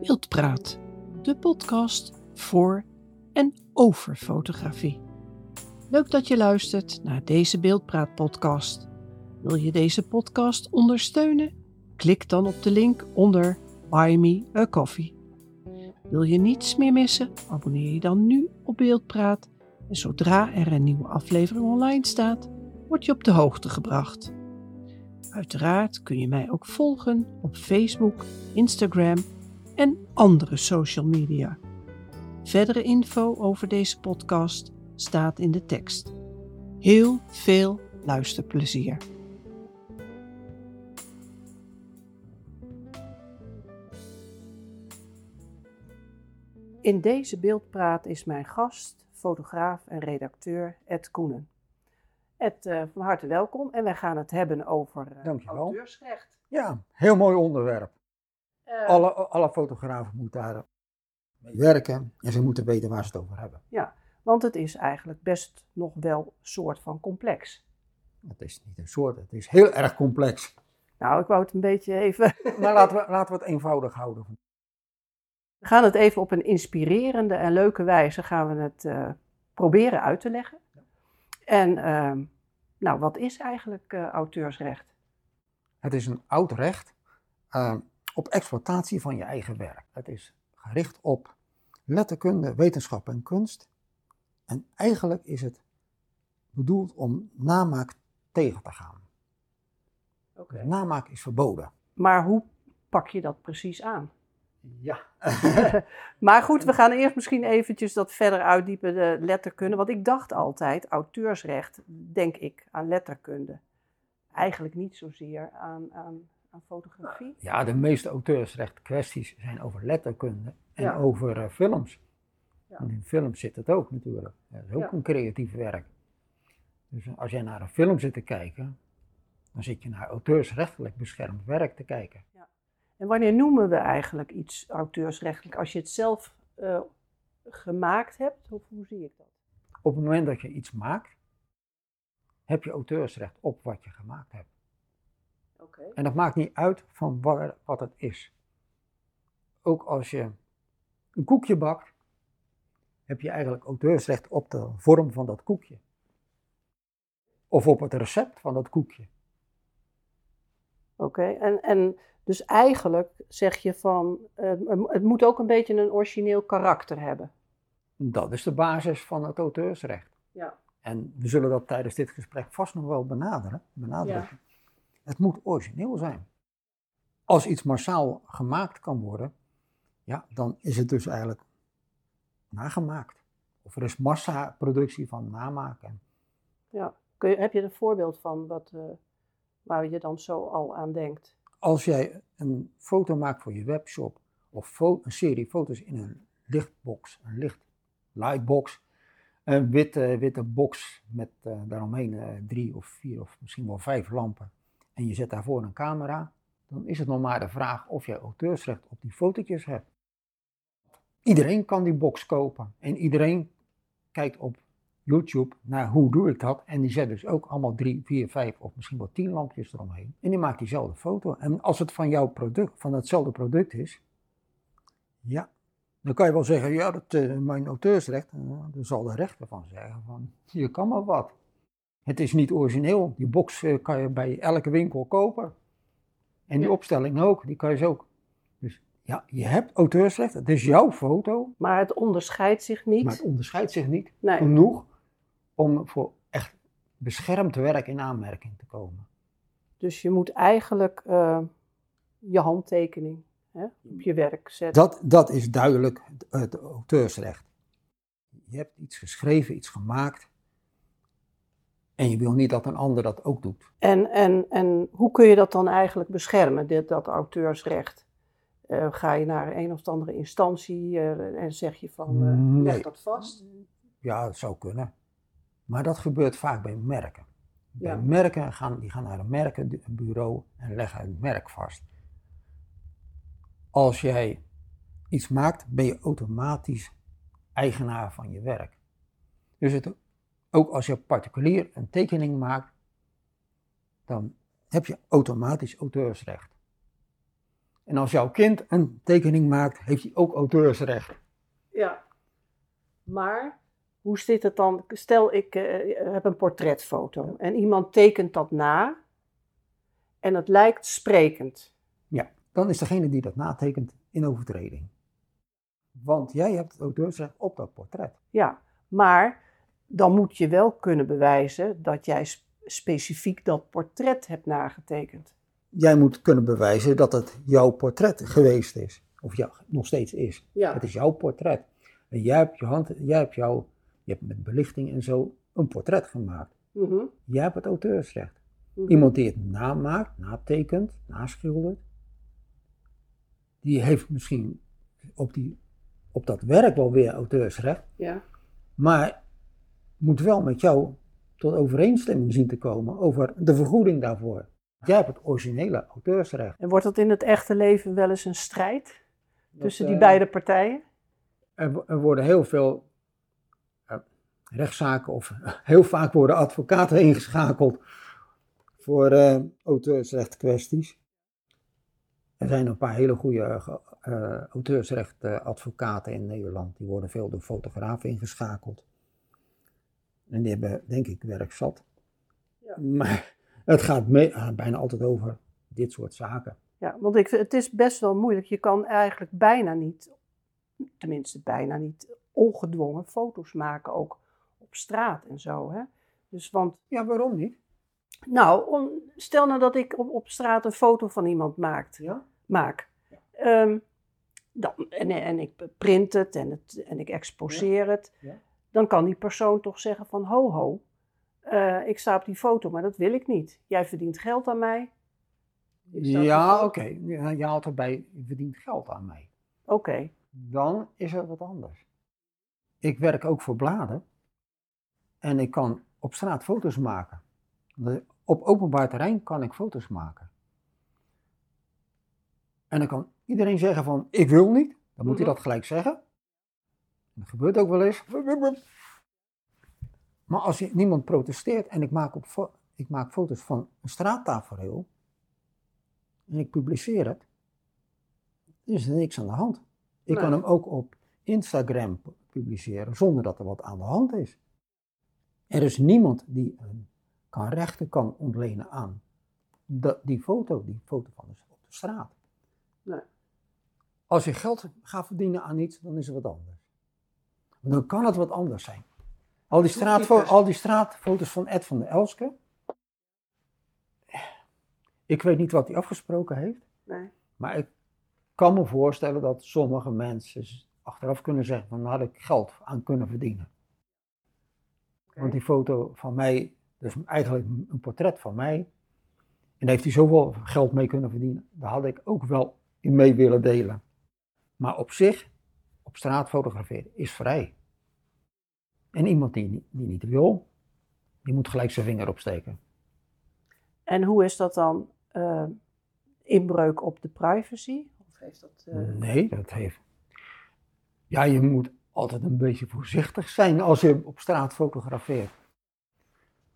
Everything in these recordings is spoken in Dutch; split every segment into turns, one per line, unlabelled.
Wildpraat, de podcast voor en over fotografie. Leuk dat je luistert naar deze Beeldpraat podcast. Wil je deze podcast ondersteunen? Klik dan op de link onder Buy Me a Coffee. Wil je niets meer missen? Abonneer je dan nu op Beeldpraat en zodra er een nieuwe aflevering online staat, word je op de hoogte gebracht. Uiteraard kun je mij ook volgen op Facebook, Instagram en andere social media. Verdere info over deze podcast staat in de tekst. Heel veel luisterplezier. In deze beeldpraat is mijn gast, fotograaf en redacteur Ed Koenen. Ed, uh, van harte welkom en wij gaan het hebben over uh,
Dankjewel.
auteursrecht.
Ja, heel mooi onderwerp.
Uh,
Alle, alle fotografen moeten daar mee werken en ze moeten weten waar ze het over hebben.
Ja, want het is eigenlijk best nog wel een soort van complex.
Het is niet een soort, het is heel erg complex.
Nou, ik wou het een beetje even...
Maar laten we, laten we het eenvoudig houden.
We gaan het even op een inspirerende en leuke wijze gaan we het uh, proberen uit te leggen. En uh, nou, wat is eigenlijk uh, auteursrecht?
Het is een oud recht uh, op exploitatie van je eigen werk. Het is gericht op letterkunde, wetenschap en kunst. En eigenlijk is het bedoeld om namaak tegen te gaan.
Okay.
Dus namaak is verboden.
Maar hoe pak je dat precies aan?
Ja.
maar goed, we gaan eerst misschien eventjes dat verder uitdiepen, de letterkunde. Want ik dacht altijd, auteursrecht, denk ik aan letterkunde. Eigenlijk niet zozeer aan, aan, aan fotografie.
Ja, de meeste auteursrecht kwesties zijn over letterkunde en
Ja.
over eh, films.
Ja.
En in films zit het ook natuurlijk. Dat is ook
Ja.
een creatief werk. Dus als jij naar een film zit te kijken, dan zit je naar auteursrechtelijk beschermd werk te kijken.
En wanneer noemen we eigenlijk iets auteursrechtelijk? Als je het zelf eh, gemaakt hebt, of hoe zie ik dat?
Op het moment dat je iets maakt, heb je auteursrecht op wat je gemaakt hebt. En dat maakt niet uit van wat, wat het is. Ook als je een koekje bakt, heb je eigenlijk auteursrecht op de vorm van dat koekje. Of op het recept van dat koekje.
Oké, en, en dus eigenlijk zeg je van, eh, het moet ook een beetje een origineel karakter hebben.
Dat is de basis van het auteursrecht.
Ja.
En we zullen dat tijdens dit gesprek vast nog wel benaderen, benadrukken. Het moet origineel zijn. Als iets massaal gemaakt kan worden, ja, dan is het dus eigenlijk nagemaakt. Of er is massaproductie van namaken.
ja. Kun je, heb je er een voorbeeld van wat, eh, waar je dan zo al aan denkt?
Als jij een foto maakt voor je webshop of een serie foto's in een lichtbox, een licht lightbox, een witte, witte box met eh, daaromheen eh, drie of vier of misschien wel vijf lampen en je zet daarvoor een camera, dan is het nog maar de vraag of jij auteursrecht op die fotootjes hebt. Iedereen kan die box kopen en iedereen kijkt op YouTube naar hoe doe ik dat en die zet dus ook allemaal drie, vier, vijf of misschien wel tien lampjes eromheen en die maakt diezelfde foto. En als het van jouw product, van hetzelfde product is, ja, dan kan je wel zeggen, ja, dat is mijn auteursrecht. Ja, dan zal de rechter van zeggen van, je kan maar wat. Het is niet origineel. Die box eh, kan je bij elke winkel kopen. En die
Ja.
opstelling ook, die kan je zo ook. Dus ja, je hebt auteursrecht, het is jouw foto,
Maar het onderscheidt zich niet.
maar het onderscheidt zich niet
nee.
genoeg om voor echt beschermd werk in aanmerking te komen.
Dus je moet eigenlijk eh, je handtekening hè, op je werk zetten.
Dat, dat is duidelijk het auteursrecht. Je hebt iets geschreven, iets gemaakt. En je wil niet dat een ander dat ook doet.
En, en, en hoe kun je dat dan eigenlijk beschermen, dit, dat auteursrecht? Eh, ga je naar een of andere instantie eh, en zeg je van, eh, leg
Nee.
dat vast?
Ja, dat zou kunnen. Maar dat gebeurt vaak bij merken. Bij
Ja.
merken gaan die gaan naar een merkenbureau en leggen het merk vast. Als jij iets maakt, ben je automatisch eigenaar van je werk. Dus het, ook als je particulier een tekening maakt, dan heb je automatisch auteursrecht. En als jouw kind een tekening maakt, heeft hij ook auteursrecht.
Ja. Maar hoe zit het dan? Stel, ik eh, heb een portretfoto en iemand tekent dat na en het lijkt sprekend.
Ja, dan is degene die dat natekent in overtreding. Want jij hebt het auteursrecht op dat portret.
Ja, maar dan moet je wel kunnen bewijzen dat jij sp- specifiek dat portret hebt nagetekend.
Jij moet kunnen bewijzen dat het jouw portret geweest is. Of nog steeds is.
Ja.
Het is jouw portret. En jij hebt, je hand, jij hebt, jouw, je hebt met belichting en zo een portret gemaakt.
Mhm,
Jij hebt het auteursrecht.
mhm.
Iemand die het namaakt, natekent, naschildert, die heeft misschien op, die, op dat werk wel weer auteursrecht,
Ja.
maar moet wel met jou tot overeenstemming zien te komen over de vergoeding daarvoor. Jij hebt het originele auteursrecht.
En wordt dat in het echte leven wel eens een strijd tussen die
eh,
beide partijen?
Er, er worden heel veel eh, rechtszaken of heel vaak worden advocaten ingeschakeld voor eh auteursrechtkwesties. Er zijn een paar hele goede auteursrechtadvocaten in Nederland. Die worden veel door fotografen ingeschakeld. En die hebben, denk ik, werk zat.
Ja.
Maar het gaat eh, bijna altijd over dit soort zaken.
Ja, want ik, het is best wel moeilijk. Je kan eigenlijk bijna niet, tenminste bijna niet, ongedwongen foto's maken, ook op straat en zo. Hè? Dus want,
Ja, waarom niet?
nou, om, stel nou dat ik op, op straat een foto van iemand maakt,
Ja?
maak. Ehm, dan, en, en ik print het en, het en ik exposeer het. Dan kan die persoon toch zeggen van ho ho, eh, ik sta op die foto, maar dat wil ik niet. Jij verdient geld aan mij.
Ja, oké. Ja, Je haalt erbij, je verdient geld aan mij.
Oké,
Dan is er wat anders. Ik werk ook voor bladen. En ik kan op straat foto's maken. Op openbaar terrein kan ik foto's maken. En dan kan iedereen zeggen van, ik wil niet. Dan moet hij
Mhm.
dat gelijk zeggen. Dat gebeurt ook wel eens. Maar als niemand protesteert en ik maak, op ik maak foto's van een straattafereel en ik publiceer het, dan is er niks aan de hand. Ik
Nee.
kan hem ook op Instagram pu- publiceren zonder dat er wat aan de hand is. Er is niemand die een, kan rechten kan ontlenen aan dat, die foto, die foto van de, op de straat.
Nee.
Als je geld gaat verdienen aan iets, dan is het wat anders. Dan kan het wat anders zijn. Al die, straatfo- al die straatfoto's van Ed van der Elske. Ik weet niet wat hij afgesproken heeft.
nee.
Maar ik kan me voorstellen dat sommige mensen achteraf kunnen zeggen van had ik geld aan kunnen verdienen. Want die foto van mij, dus eigenlijk een portret van mij, en daar heeft hij zoveel geld mee kunnen verdienen, daar had ik ook wel in mee willen delen. Maar op zich, op straat fotograferen, is vrij. En iemand die, niet- die niet wil, die moet gelijk zijn vinger opsteken.
En hoe is dat dan eh, inbreuk op de privacy? Of heeft dat, eh,
Nee, dat heeft. Ja, je moet altijd een beetje voorzichtig zijn als je op straat fotografeert.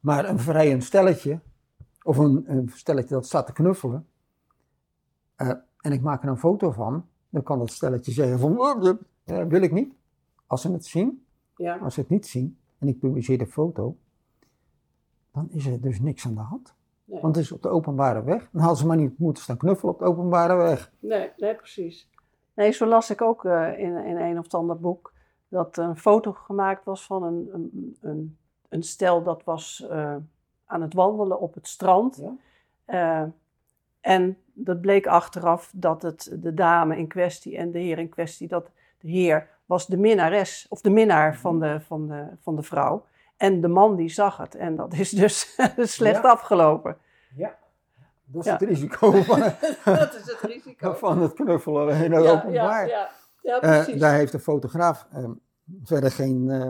Maar een vrijend stelletje, of een, een stelletje dat staat te knuffelen, eh, en ik maak er een foto van, dan kan dat stelletje zeggen van, "Oh, eh, wil ik niet. Als ze het zien,
ja.
als ze het niet zien, en ik publiceer de foto, dan is er dus niks aan de hand.
Nee.
Want het is op de openbare weg. Dan hadden ze maar niet moeten staan knuffelen op de openbare weg.
Nee, nee, precies. Nee, zo las ik ook eh, in, in een of ander boek dat een foto gemaakt was van een, een, een, een stel dat was eh, aan het wandelen op het strand.
Ja.
Eh, en dat bleek achteraf dat het de dame in kwestie en de heer in kwestie, dat de heer was de minnares of de minnaar van de, van de, van de vrouw. En de man die zag het. En dat is dus slecht
Ja.
afgelopen.
Ja, dat is
Ja.
het risico van,
dat is het risico.
van het knuffelen in het
ja,
openbaar.
ja, ja,
Eh,
precies.
daar heeft de fotograaf eh, verder geen, eh,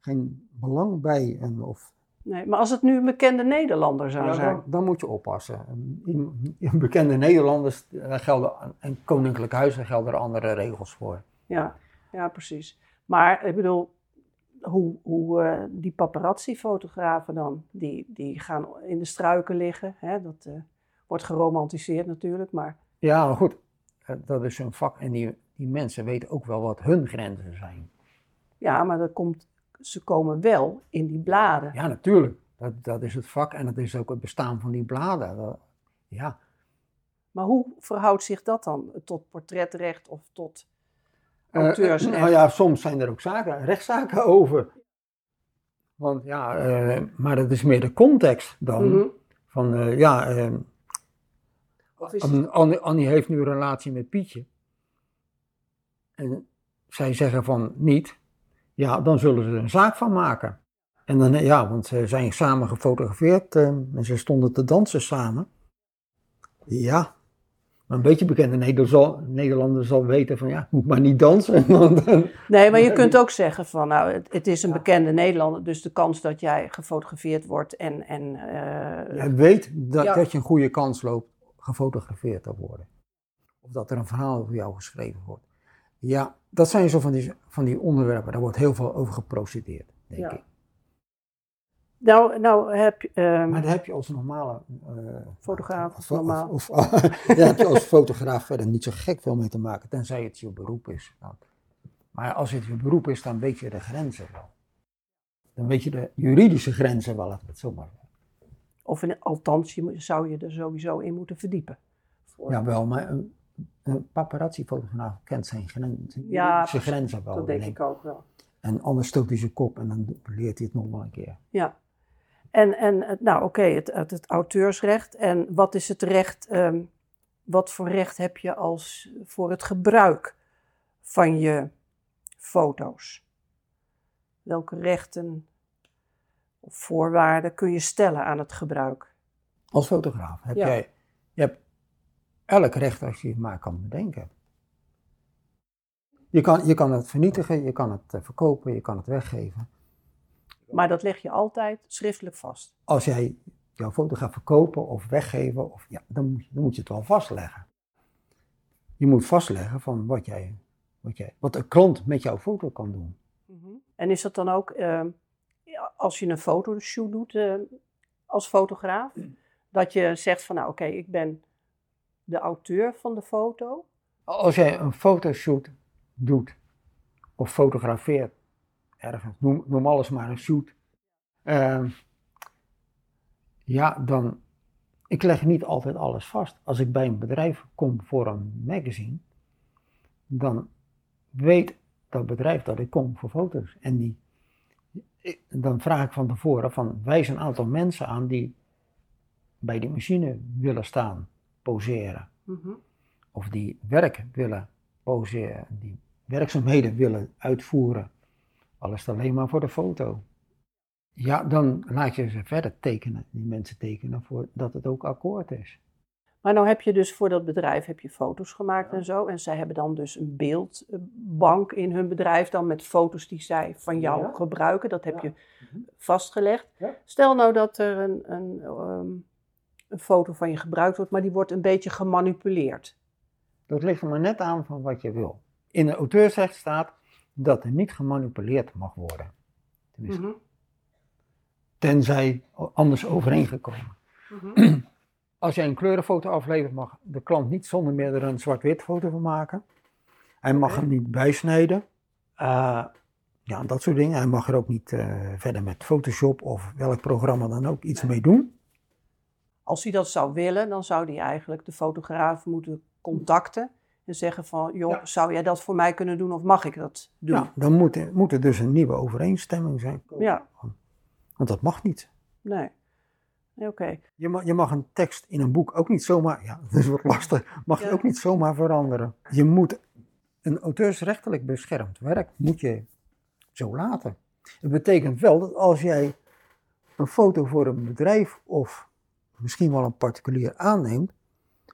geen belang bij. En of,
Nee, maar als het nu een bekende Nederlander zou zijn.
dan, dan moet je oppassen. In, in bekende Nederlanders eh, gelden, en koninklijk huis, gelden er andere regels voor.
Ja, ja, precies. Maar ik bedoel, hoe, hoe eh, die paparazzi-fotografen dan, die, die gaan in de struiken liggen. Hè? Dat eh, wordt geromantiseerd natuurlijk, maar
Ja, maar goed. eh, dat is hun vak en die, die mensen weten ook wel wat hun grenzen zijn.
Ja, maar dat komt, ze komen wel in die bladen.
Ja, natuurlijk. Dat, dat is het vak en dat is ook het bestaan van die bladen. Dat- ja,
Maar hoe verhoudt zich dat dan tot portretrecht of tot
Eh,
auteursrecht?
nou ja, soms zijn er ook zaken, rechtszaken over. Want ja, eh, maar dat is meer de context dan.
Mhm.
Van eh, ja, eh, Annie, heeft nu een relatie met Pietje. En zij zeggen van niet. Ja, dan zullen ze er een zaak van maken. En dan, eh, ja, want ze zijn samen gefotografeerd eh, en ze stonden te dansen samen. Ja, maar een beetje bekende Nederlander zal weten van ja, ik moet maar niet dansen. want dan-
Nee, maar je kunt ook zeggen van, nou, het, het is een bekende Nederlander, dus de kans dat jij gefotografeerd wordt en... en eh,
Jij weet dat,
Ja.
dat je een goede kans loopt gefotografeerd te worden. Of dat er een verhaal over jou geschreven wordt. Ja, dat zijn zo van die, van die onderwerpen. Daar wordt heel veel over geprocedeerd, denk
Ja.
ik.
Nou, nou heb je... ehm,
Maar daar heb je als normale eh,
Fotograaf,
of,
normaal.
Of, of, daar heb je als fotograaf verder niet zo gek veel mee te maken, tenzij het je beroep is. Nou, maar als het je beroep is, dan weet je de grenzen wel. Dan weet je de juridische grenzen wel, het zo maar zeggen.
Of in, althans, je zou je er sowieso in moeten verdiepen. Voor-
Jawel, maar een, een paparazzi-fotograaf kent zijn, gren, zijn
Ja, precies.
grenzen wel.
dat denk
denk
ik ook wel.
En anders stoot hij zijn kop en dan leert hij het nog wel een keer.
Ja. En, en het- nou oké, het, het, het auteursrecht. En wat is het recht, ehm, wat voor recht heb je als voor het gebruik van je foto's? Welke rechten of voorwaarden kun je stellen aan het gebruik?
Als fotograaf heb
Ja.
jij je hebt elk recht als je het maar kan bedenken. Je kan, je kan het vernietigen, je kan het eh, verkopen, je kan het weggeven.
Maar dat leg je altijd schriftelijk vast.
Als jij jouw foto gaat verkopen of weggeven, of, ja, dan, moet je, dan moet je het wel vastleggen. Je moet vastleggen van wat, jij, wat, jij, wat de klant met jouw foto kan doen.
En is dat dan ook, ehm, als je een fotoshoot doet eh, als fotograaf, dat je zegt van nou oké, ik ben de auteur van de foto.
Als jij een fotoshoot doet of fotografeert ergens, noem, noem alles maar een shoot. ehm, ja, dan. Ik leg niet altijd alles vast. Als ik bij een bedrijf kom voor een magazine, dan weet dat bedrijf dat ik kom voor foto's. En die, ik- dan vraag ik van tevoren van wijs een aantal mensen aan die bij die machine willen staan, poseren of die werk willen poseren, die werkzaamheden willen uitvoeren, al is het alleen maar voor de foto. Ja, dan laat je ze verder tekenen, die mensen tekenen, voor dat het ook akkoord is.
Maar nou heb je dus voor dat bedrijf heb je foto's gemaakt en zo. En zij hebben dan dus een beeldbank in hun bedrijf dan met foto's die zij van jou
Ja.
gebruiken. Dat heb
Ja.
je vastgelegd.
Ja.
Stel nou dat er een, een, ehm, een foto van je gebruikt wordt, maar die wordt een beetje gemanipuleerd.
Dat ligt er maar net aan van wat je wil. In de auteursrecht staat dat er niet gemanipuleerd mag worden. Tenminste,
Mhm.
Tenzij anders overeengekomen.
Mhm.
Als jij een kleurenfoto aflevert, mag de klant niet zonder meer er een zwart-wit foto van maken. Hij mag
Oké.
hem niet bijsnijden. Eh, ja, dat soort dingen. Hij mag er ook niet eh, verder met Photoshop of welk programma dan ook iets mee doen.
Als hij dat zou willen, dan zou hij eigenlijk de fotograaf moeten contacten en zeggen van, joh,
Ja.
zou jij dat voor mij kunnen doen of mag ik dat doen?
Ja, dan moet, er- moet er dus een nieuwe overeenstemming zijn.
Ja.
Want dat mag niet.
Nee. Nee, Oké.
Je mag, je mag een tekst in een boek ook niet zomaar, ja, dat is wat lastig, mag je
Ja.
ook niet zomaar veranderen. Je moet een auteursrechtelijk beschermd werk, moet je zo laten. Het betekent wel dat als jij een foto voor een bedrijf of misschien wel een particulier aanneemt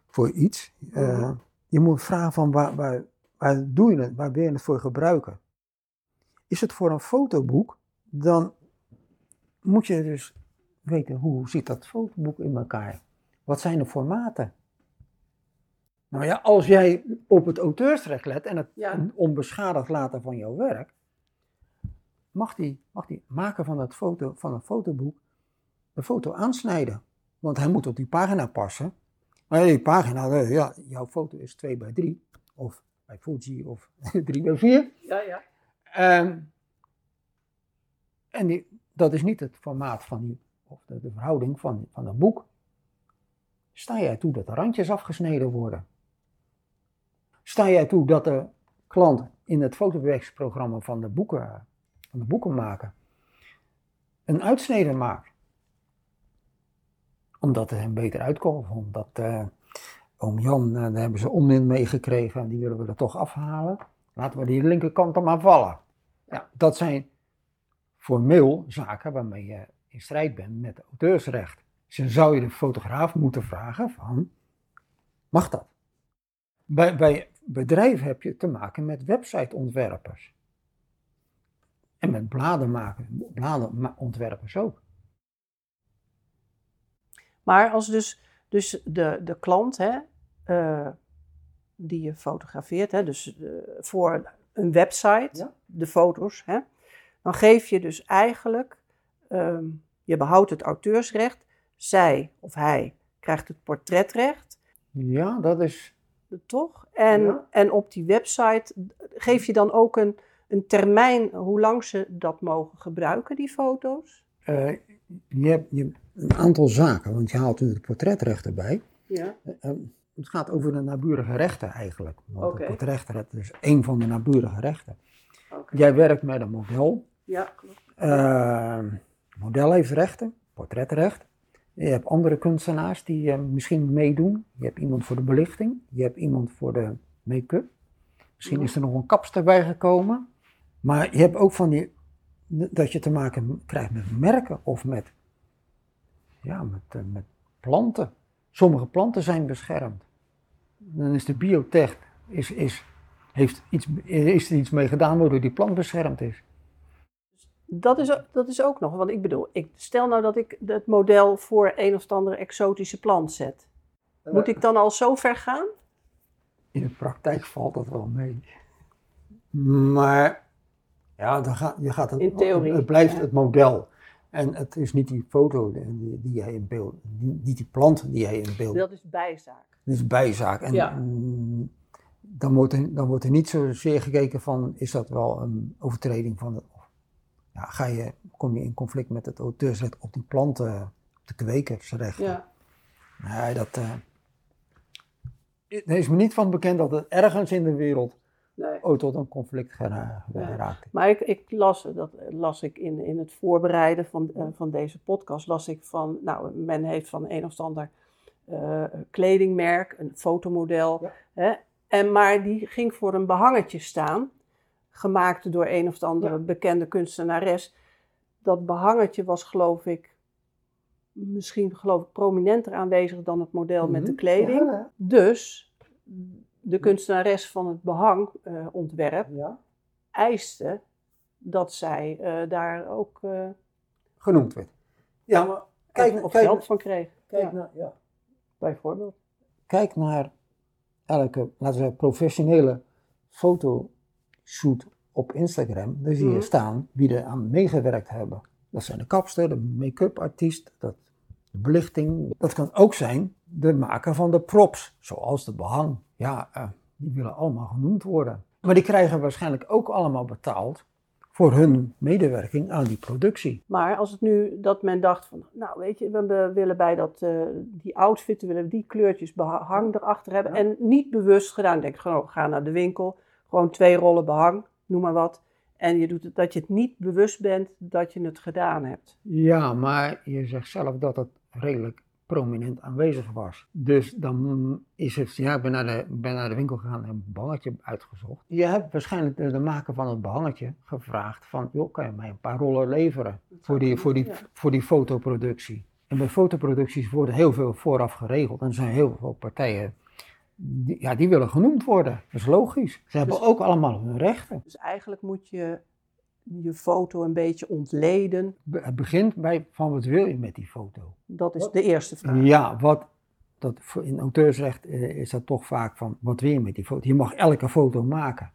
voor iets, eh,
Mhm.
Je moet vragen van waar, waar, waar doe je het, waar wil je het voor gebruiken. Is het voor een fotoboek, dan moet je dus weten hoe ziet dat fotoboek in elkaar? Wat zijn de formaten? Nou ja, als jij op het auteursrecht let en het
Ja.
onbeschadigd laten van jouw werk, mag die, mag die maken van, dat foto, van een fotoboek de foto aansnijden. Want hij moet op die pagina passen Maar die pagina, eh, ja, jouw foto is 2 bij 3. Of bij Fuji of 3 bij 4.
Ja, ja.
Ehm, en die, dat is niet het formaat van die, of de, de verhouding van, van een boek. Sta jij toe dat de randjes afgesneden worden? Sta jij toe dat de klant in het fotobewerkingsprogramma van de boeken, van de boekenmaker een uitsnede maakt? Omdat het hem beter uitkomt, omdat eh, oom Jan, eh, daar hebben ze onmin mee gekregen en die willen we er toch afhalen. Laten we die linkerkant dan maar vallen. Ja, dat zijn formeel zaken waarmee je in strijd bent met auteursrecht. Dus dan zou je de fotograaf moeten vragen van, mag dat? Bij, bij bedrijven heb je te maken met websiteontwerpers. En met bladenmakers, bladenontwerpers ook.
Maar als dus, dus de, de klant hè, uh, die je fotografeert, hè, dus uh, voor een website,
Ja.
de foto's, hè, dan geef je dus eigenlijk, ehm, je behoudt het auteursrecht, zij of hij krijgt het portretrecht,
Ja, dat is,
toch? En,
Ja.
en op die website geef je dan ook een, een termijn hoe lang ze dat mogen gebruiken, die foto's?
eh, je hebt je, een aantal zaken, want je haalt nu het portretrecht erbij.
Ja.
Eh, het gaat over de naburige rechten eigenlijk. Want
Oké.
het portretrecht is één van de naburige rechten. Jij werkt met een model.
Ja, klopt.
Eh, model heeft rechten, portretrecht. Je hebt andere kunstenaars die eh, misschien meedoen. Je hebt iemand voor de belichting. Je hebt iemand voor de make-up. Misschien is er nog een kapster bij gekomen. Maar je hebt ook van die, dat je te maken krijgt met merken of met, ja, met, eh, met planten. Sommige planten zijn beschermd. Dan is de biotech, is, is, heeft iets, is er iets mee gedaan waardoor die plant beschermd is.
Dat is, dat is ook nog, want ik bedoel, ik, stel nou dat ik het model voor een of andere exotische plant zet. Moet ik dan al zo ver gaan?
In de praktijk valt dat wel mee. Maar ja, dan gaat, je gaat het,
In theorie,
het blijft
ja.
het model. En het is niet die foto die, die jij in beeld, niet die plant die jij in beeld.
Dat is bijzaak.
Dat is bijzaak. En
Ja.
mm, dan, wordt er, dan wordt er niet zozeer gekeken van, is dat wel een overtreding van het... Ja, ga je, kom je in conflict met het auteursrecht op die planten, op de kwekersrechten.
Ja.
Nee, dat... eh, er is me niet van bekend dat het ergens in de wereld
Nee.
ooit tot een conflict gera- geraakt.
Maar ik, ik las, dat las ik in, in het voorbereiden van, eh, van deze podcast, las ik van, nou, men heeft van een of ander eh, kledingmerk, een fotomodel,
Ja.
hè, en, maar die ging voor een behangetje staan, gemaakt door een of andere
Ja.
bekende kunstenares. Dat behangetje was, geloof ik, misschien geloof ik prominenter aanwezig dan het model met de
Mhm.
kleding. Dus de kunstenares van het behangontwerp
ja.
eiste dat zij eh, daar ook eh,
Genoemd werd. Ja, maar kijk,
of
kijk,
geld van kreeg.
kijk,
Ja,
naar, ja.
bijvoorbeeld.
kijk naar elke, laten we zeggen, professionele fotoshoot op Instagram. Daar zie je
Mhm.
staan wie er aan meegewerkt hebben. Dat zijn de kapster, de make-up artiest, dat, de belichting. Dat kan ook zijn de maker van de props, zoals de behang. Ja, eh, die willen allemaal genoemd worden. Maar die krijgen waarschijnlijk ook allemaal betaald voor hun medewerking aan die productie.
Maar als het nu dat men dacht van, nou weet je, we- willen bij dat, eh, die outfit, we willen die kleurtjes behang erachter hebben.
Ja.
En niet bewust gedaan, denk gewoon, ga naar de winkel, gewoon twee rollen behang, noem maar wat. En je doet het, dat je het niet bewust bent dat je het gedaan hebt.
Ja, maar je zegt zelf dat het redelijk prominent aanwezig was. Dus dan is het, ja, ik ben naar de, ben naar de winkel gegaan en een behangetje uitgezocht. Je hebt waarschijnlijk de, de maker van het behangetje gevraagd van, joh, kan je mij een paar rollen leveren voor die, voor die, voor die fotoproductie? En bij fotoproducties worden heel veel vooraf geregeld en er zijn heel veel partijen, die, ja, die willen genoemd worden. Dat is logisch. Ze hebben
Dus-
ook allemaal hun rechten.
Dus eigenlijk moet je je foto een beetje ontleden.
Het begint bij van wat wil je met die foto?
Dat is
Wat?
de eerste vraag.
Ja, wat, dat, in auteursrecht eh, is dat toch vaak van, wat wil je met die foto? Je mag elke foto maken.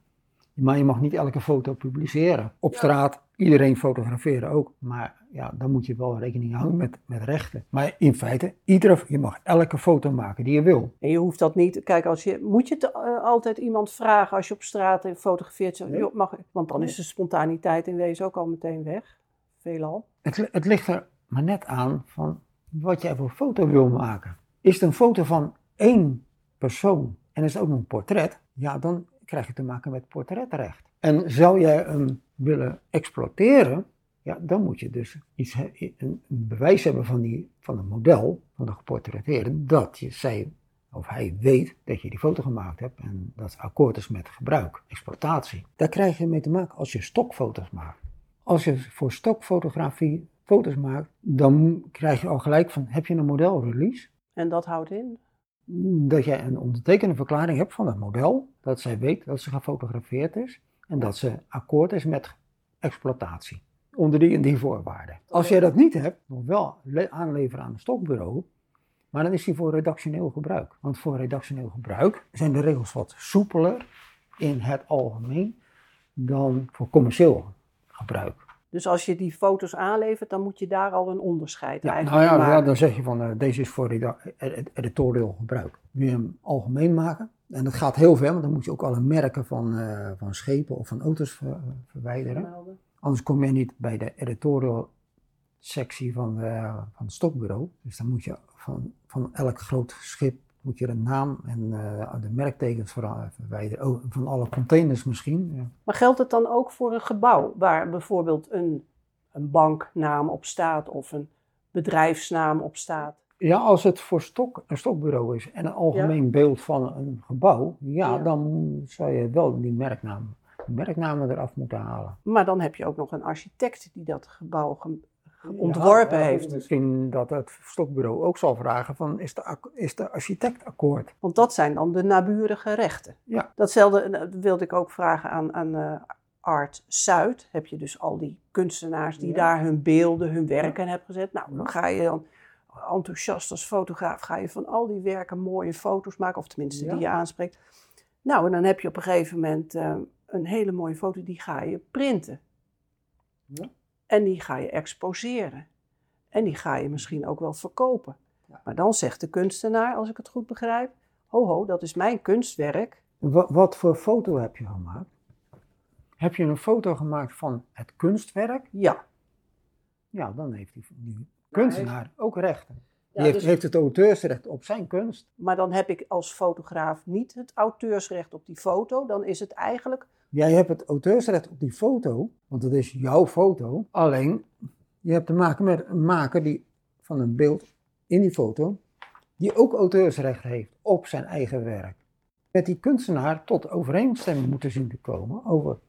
Maar je mag niet elke foto publiceren. Op straat, iedereen fotograferen ook. Maar ja, dan moet je wel rekening houden met, met rechten. Maar in feite, iedere, je mag elke foto maken die je wil.
En je hoeft dat niet. Kijk, als je, moet je het, eh, altijd iemand vragen als je op straat fotografeert? Zo,
Nee.
joh, mag, ik? want dan is de spontaniteit in wezen ook al meteen weg. Veelal.
Het, het ligt er maar net aan van wat jij voor foto wil maken. Is het een foto van één persoon en is het ook een portret? Ja, dan krijg je te maken met portretrecht. En zou jij hem willen exploiteren? Ja, dan moet je dus iets, een een bewijs hebben van, die, van het model, van de geportretteerde, dat je, zij of hij weet dat je die foto gemaakt hebt en dat het akkoord is met gebruik, exploitatie. Daar krijg je mee te maken als je stokfoto's maakt. Als je voor stokfotografie foto's maakt, dan krijg je al gelijk van, heb je een modelrelease?
En dat houdt in.
Dat jij een ondertekende verklaring hebt van het model, dat zij weet dat ze gefotografeerd is en dat ze akkoord is met exploitatie. Onder die en die voorwaarden. Als jij dat niet hebt, nog wel le- aanleveren aan een stokbureau, maar dan is die voor redactioneel gebruik. Want voor redactioneel gebruik zijn de regels wat soepeler in het algemeen dan voor commercieel gebruik.
Dus als je die foto's aanlevert, dan moet je daar al een onderscheid
Ja, nou
eigenlijk
ja,
in
ja, dan zeg je van eh, deze is voor reda- ed- editorial gebruik. Wil je hem algemeen maken? En dat gaat heel ver, want dan moet je ook alle merken van, eh, van schepen of van auto's ver- verwijderen. Anders kom je niet bij de editorial sectie van, van het stokbureau. Dus dan moet je van, van elk groot schip moet je de naam en eh, de merktekens ver- verwijderen. Oh, van alle containers misschien. Ja.
Maar geldt het dan ook voor een gebouw waar bijvoorbeeld een, een banknaam op staat of een bedrijfsnaam op staat?
Ja, als het voor stok, een stokbureau is en een algemeen beeld van een gebouw, ja,
Ja.
dan zou je wel die merknaam, merknamen eraf moeten halen.
Maar dan heb je ook nog een architect die dat gebouw ge- ge- ontworpen
Ja, ja,
heeft.
Misschien dat het stokbureau ook zal vragen van, is de, is de architect akkoord?
Want dat zijn dan de naburige rechten.
Ja.
Datzelfde eh, wilde ik ook vragen aan, aan eh, Art Zuid. Heb je dus al die kunstenaars die
Ja.
daar hun beelden, hun werken hebben gezet. Nou, dan ga je dan enthousiast als fotograaf, ga je van al die werken mooie foto's maken. Of tenminste die je aanspreekt. Nou, en dan heb je op een gegeven moment eh, een hele mooie foto, die ga je printen.
Ja.
En die ga je exposeren. En die ga je misschien ook wel verkopen. Maar dan zegt de kunstenaar, als ik het goed begrijp, ho ho, dat is mijn kunstwerk.
Wat, wat voor foto heb je gemaakt? Heb je een foto gemaakt van het kunstwerk?
Ja.
Ja, dan heeft die, die kunstenaar ook rechten.
Ja,
die heeft,
dus-
heeft het auteursrecht op zijn kunst.
Maar dan heb ik als fotograaf niet het auteursrecht op die foto. Dan is het eigenlijk,
Jij hebt het auteursrecht op die foto, want het is jouw foto. Alleen, je hebt te maken met een maker die, van een beeld in die foto, die ook auteursrecht heeft op zijn eigen werk. Met die kunstenaar tot overeenstemming moeten zien te komen over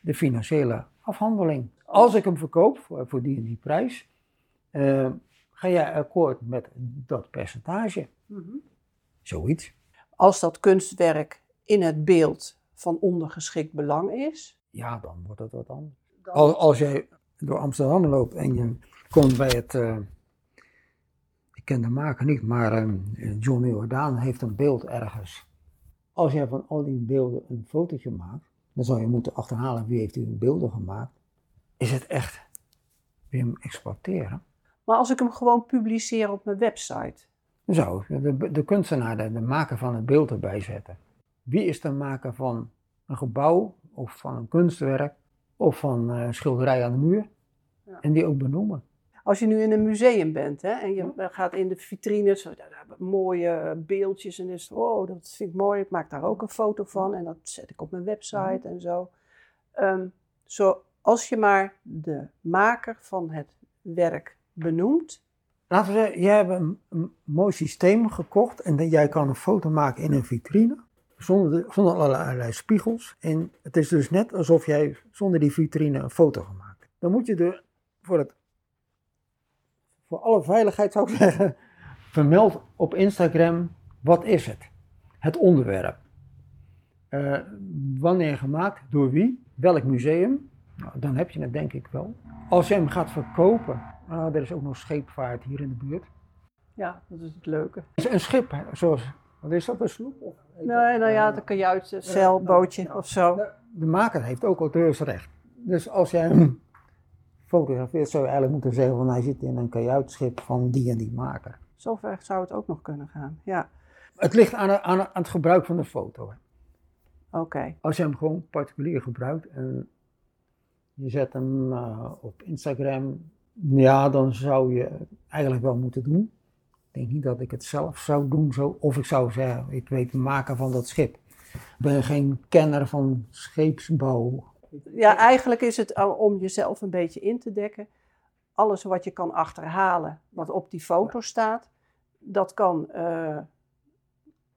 de financiële afhandeling. Als ik hem verkoop voor, voor die en die prijs, eh, ga jij akkoord met dat percentage. Zoiets.
als dat kunstwerk in het beeld van ondergeschikt belang is.
Ja, dan wordt het wat anders.
dan-
Als, als jij door Amsterdam loopt en je komt bij het. eh, ik ken de maker niet, maar eh, John Jordaan heeft een beeld ergens. Als jij van al die beelden een fotootje maakt, dan zou je moeten achterhalen wie heeft die beelden gemaakt. Is het echt? Wil je hem exploiteren?
Maar als ik hem gewoon publiceer op mijn website.
Ik de, de kunstenaar, de, de maker van het beeld erbij zetten. Wie is de maker van een gebouw of van een kunstwerk of van eh, een schilderij aan de muur?
Ja.
En die ook benoemen.
Als je nu in een museum bent hè, en je gaat in de vitrines, mooie beeldjes en is, oh, dat vind ik mooi, ik maak daar ook een foto van en dat zet ik op mijn website en zo. Ehm, zo. Als je maar de maker van het werk benoemt,
Laten we zeggen, jij hebt een, een mooi systeem gekocht en jij kan een foto maken in een vitrine. Zonder, de- zonder allerlei, spiegels. En het is dus net alsof jij zonder die vitrine een foto gemaakt hebt. Dan moet je er voor, het, voor alle veiligheid zou ik zeggen, vermeld op Instagram wat is het? Het onderwerp. Eh, wanneer gemaakt, door wie, welk museum. Nou, dan heb je het denk ik wel. Als je hem gaat verkopen, nou, er is ook nog scheepvaart hier in de buurt.
ja, dat is het leuke.
Een schip, zoals Wat is dat, een sloep? Of,
Nee, nou ja, de kajuit, een zeilbootje
Ja.
of zo.
De, de maker heeft ook auteursrecht. Dus als jij hem fotografeert, zou je eigenlijk moeten zeggen van hij zit in een kajuitschip van die en die maker.
Zover zou het ook nog kunnen gaan. Ja,
Het ligt aan, aan, aan het gebruik van de foto.
oké.
Als je hem gewoon particulier gebruikt en je zet hem eh, op Instagram, ja, dan zou je eigenlijk wel moeten doen. Ik denk niet dat ik het zelf zou doen, zo. of ik zou zeggen, ik weet de maker van dat schip. Ik ben geen kenner van scheepsbouw.
Ja, eigenlijk is het om jezelf een beetje in te dekken. Alles wat je kan achterhalen, wat op die foto staat, dat kan eh,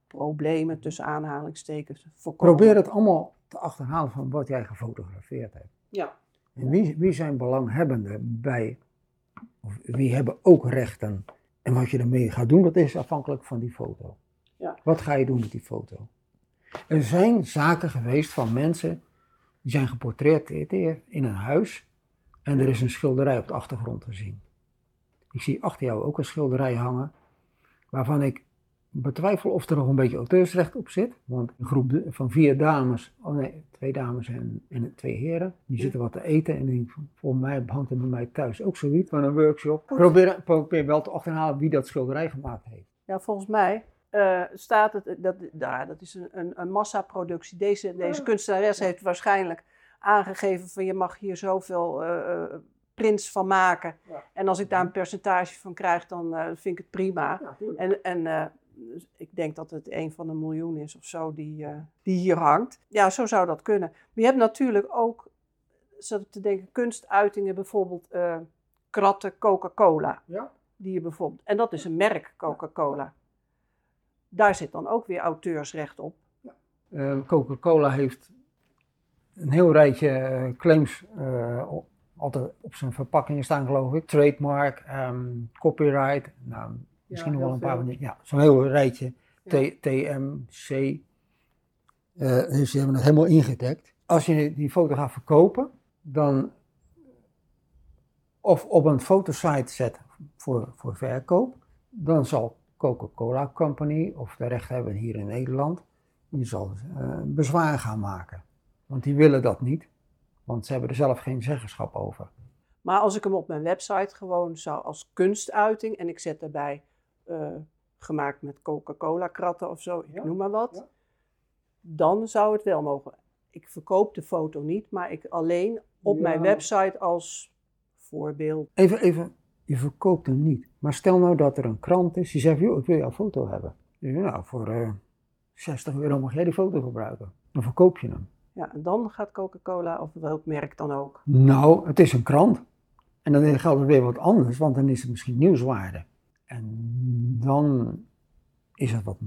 problemen tussen aanhalingstekens voorkomen.
Probeer het allemaal te achterhalen van wat jij gefotografeerd hebt.
Ja.
En wie, wie zijn belanghebbenden bij, of wie hebben ook rechten? En wat je ermee gaat doen, dat is afhankelijk van die foto.
Ja.
Wat ga je doen met die foto? Er zijn zaken geweest van mensen die zijn geportretteerd in een huis en er is een schilderij op de achtergrond te zien. Ik zie achter jou ook een schilderij hangen waarvan ik betwijfel of er nog een beetje auteursrecht op zit. Want een groep van vier dames, oh nee, twee dames en, en twee heren, die zitten wat te eten. En die, volgens mij hangt er bij mij thuis ook zoiets van een workshop. Probeer, probeer wel te achterhalen wie dat schilderij gemaakt heeft.
Ja, volgens mij eh, staat het, dat, nou, dat is een, een, een massaproductie. Deze, deze kunstenares heeft waarschijnlijk aangegeven van je mag hier zoveel eh, eh, prints van maken.
Ja.
En als ik daar een percentage van krijg, dan eh, vind ik het prima. En, en eh, dus ik denk dat het een van de miljoen is of zo die, eh, die hier hangt. Ja, zo zou dat kunnen. Maar je hebt natuurlijk ook, zat ik te denken, kunstuitingen, bijvoorbeeld eh, kratten Coca-Cola.
Ja.
Die je bijvoorbeeld, en dat is een merk Coca-Cola. Daar zit dan ook weer auteursrecht op.
Eh, Coca-Cola heeft een heel rijtje claims altijd op zijn verpakkingen staan, geloof ik. Trademark, ehm, copyright, nou, misschien nog wel een paar van die. Ja, zo'n heel rijtje. TMC. Eh, dus die hebben het helemaal ingedekt. Als je die foto gaat verkopen, dan of op een fotosite zet voor, voor verkoop, dan zal Coca-Cola Company, of de rechthebber hier in Nederland, die zal eh, bezwaar gaan maken. Want die willen dat niet, want ze hebben er zelf geen zeggenschap over.
Maar als ik hem op mijn website gewoon zou als kunstuiting en ik zet daarbij eh, gemaakt met Coca-Cola kratten of zo, ik
Ja,
noem maar wat,
ja.
dan zou het wel mogen. Ik verkoop de foto niet, maar ik alleen op
Ja.
mijn website als voorbeeld.
Even, even, je verkoopt hem niet. Maar stel nou dat er een krant is die zegt, joh, ik wil jouw foto hebben. Nou, voor eh 60 euro mag jij die foto gebruiken. Dan verkoop je hem.
Ja, en dan gaat Coca-Cola of welk merk dan ook.
Nou, het is een krant. En dan geldt het weer wat anders, want dan is het misschien nieuwswaarde. En dan is het wat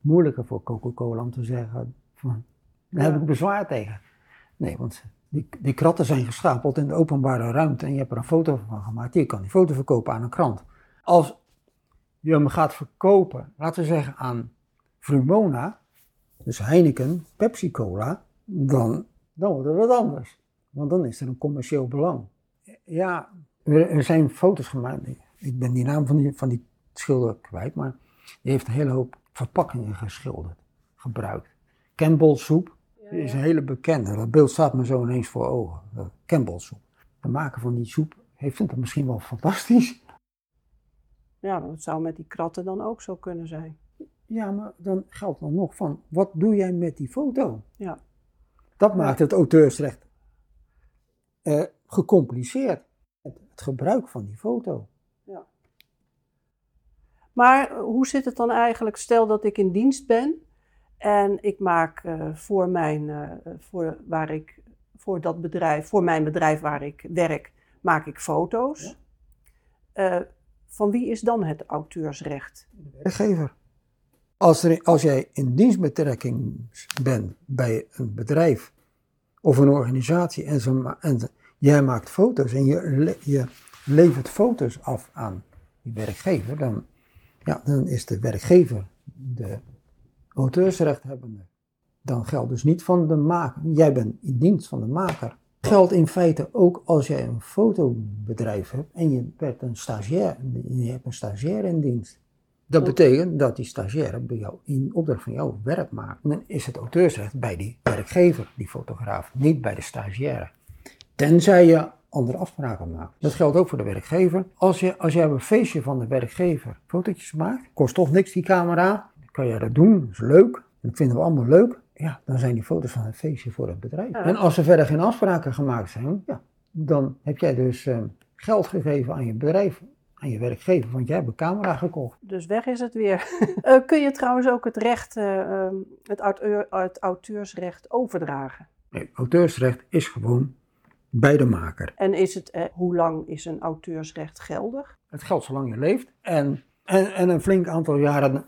moeilijker voor Coca-Cola om te zeggen, van, daar heb ik bezwaar tegen. Nee, want die, die kratten zijn gestapeld in de openbare ruimte en je hebt er een foto van gemaakt. Je kan die foto verkopen aan een krant. Als je hem gaat verkopen, laten we zeggen aan Vrumona, dus Heineken, Pepsi Cola, dan, dan wordt het wat anders. Want dan is er een commercieel belang. Ja, er, er zijn foto's gemaakt. Ik ben die naam van die, van die schilder kwijt, maar die heeft een hele hoop verpakkingen geschilderd, gebruikt. Campbell soep is een hele bekende. Dat beeld staat me zo ineens voor ogen. Dat Campbell soep. De maker van die soep heeft vindt het misschien wel fantastisch.
Ja, dat zou met die kratten dan ook zo kunnen zijn.
Ja, maar dan geldt dan nog van, wat doe jij met die foto?
Ja.
Dat maakt het auteursrecht eh, gecompliceerd. Het, het gebruik van die foto.
Maar eh, hoe zit het dan eigenlijk? Stel dat ik in dienst ben en ik maak eh, voor, mijn, eh, voor, waar ik, voor, dat bedrijf, voor mijn bedrijf waar ik werk, maak ik foto's. Van wie is dan het auteursrecht?
Werkgever. Als, er, als jij in dienstbetrekking bent bij een bedrijf of een organisatie en, jij maakt foto's en je, je levert foto's af aan die werkgever, dan, ja, dan is de werkgever de auteursrechthebbende. Dan geldt dus niet van de maker. Jij bent in dienst van de maker. Geldt in feite ook als jij een fotobedrijf hebt en je bent een stagiair, je hebt een stagiair in dienst. Dat betekent dat die stagiaire bij jou in opdracht van jou werk maakt. Dan is het auteursrecht bij die werkgever, die fotograaf, niet bij de stagiaire. Tenzij je andere afspraken maakt. Dat geldt ook voor de werkgever. Als je, als jij op een feestje van de werkgever fotootjes maakt, kost toch niks die camera, kan je dat doen, dat is leuk. Dat vinden we allemaal leuk. Ja, dan zijn die foto's van het feestje voor het bedrijf. En als er verder geen afspraken gemaakt zijn, ja, dan heb jij dus uh, geld gegeven aan je bedrijf aan je werkgever, want jij hebt een camera gekocht.
Dus weg is het weer. uh, kun je trouwens ook het recht, uh, het, auteur, het auteursrecht overdragen?
Nee, auteursrecht is gewoon bij de maker.
En is het, eh, hoe lang is een auteursrecht geldig?
Het geldt zolang je leeft en, en, en een flink aantal jaren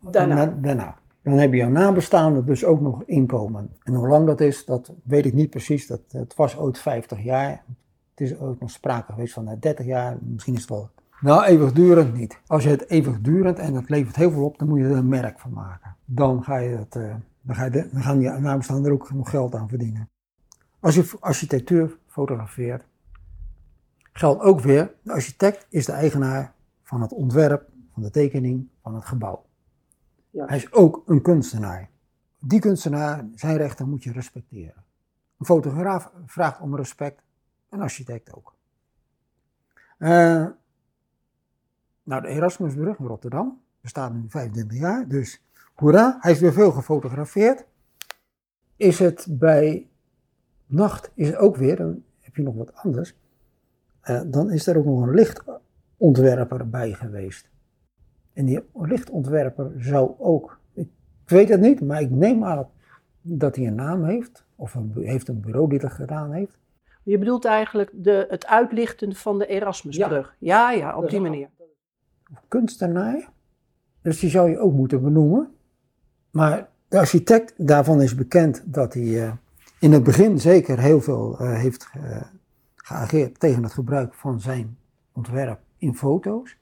daarna. daarna. Dan heb je een nabestaande dus ook nog inkomen. En hoe lang dat is, dat weet ik niet precies. Dat, het was ooit 50 jaar. Het is ook nog sprake geweest van 30 jaar. Misschien is het wel nou, eeuwigdurend niet. Als je het eeuwigdurend en het levert heel veel op, dan moet je er een merk van maken. Dan, ga je het, uh, dan, ga je dan gaan die nabestaanden er ook nog geld aan verdienen. Als je architectuur fotografeert, geldt ook weer, de architect is de eigenaar van het ontwerp, van de tekening, van het gebouw. Ja. Hij is ook een kunstenaar. Die kunstenaar, zijn rechten moet je respecteren. Een fotograaf vraagt om respect, een architect ook. Uh, nou, de Erasmusbrug in Rotterdam bestaat nu 25 jaar, dus hoera, hij is weer veel gefotografeerd. Is het bij nacht, is ook weer, dan heb je nog wat anders, uh, dan is er ook nog een lichtontwerper bij geweest. En die lichtontwerper zou ook, ik weet het niet, maar ik neem aan dat hij een naam heeft, of een, heeft een bureau die dat gedaan heeft.
Je bedoelt eigenlijk de, het uitlichten van de Erasmusbrug. Ja, ja, ja op die manier
kunstenaar. Dus die zou je ook moeten benoemen. Maar de architect daarvan is bekend dat hij uh, in het begin zeker heel veel uh, heeft uh, geageerd tegen het gebruik van zijn ontwerp in foto's.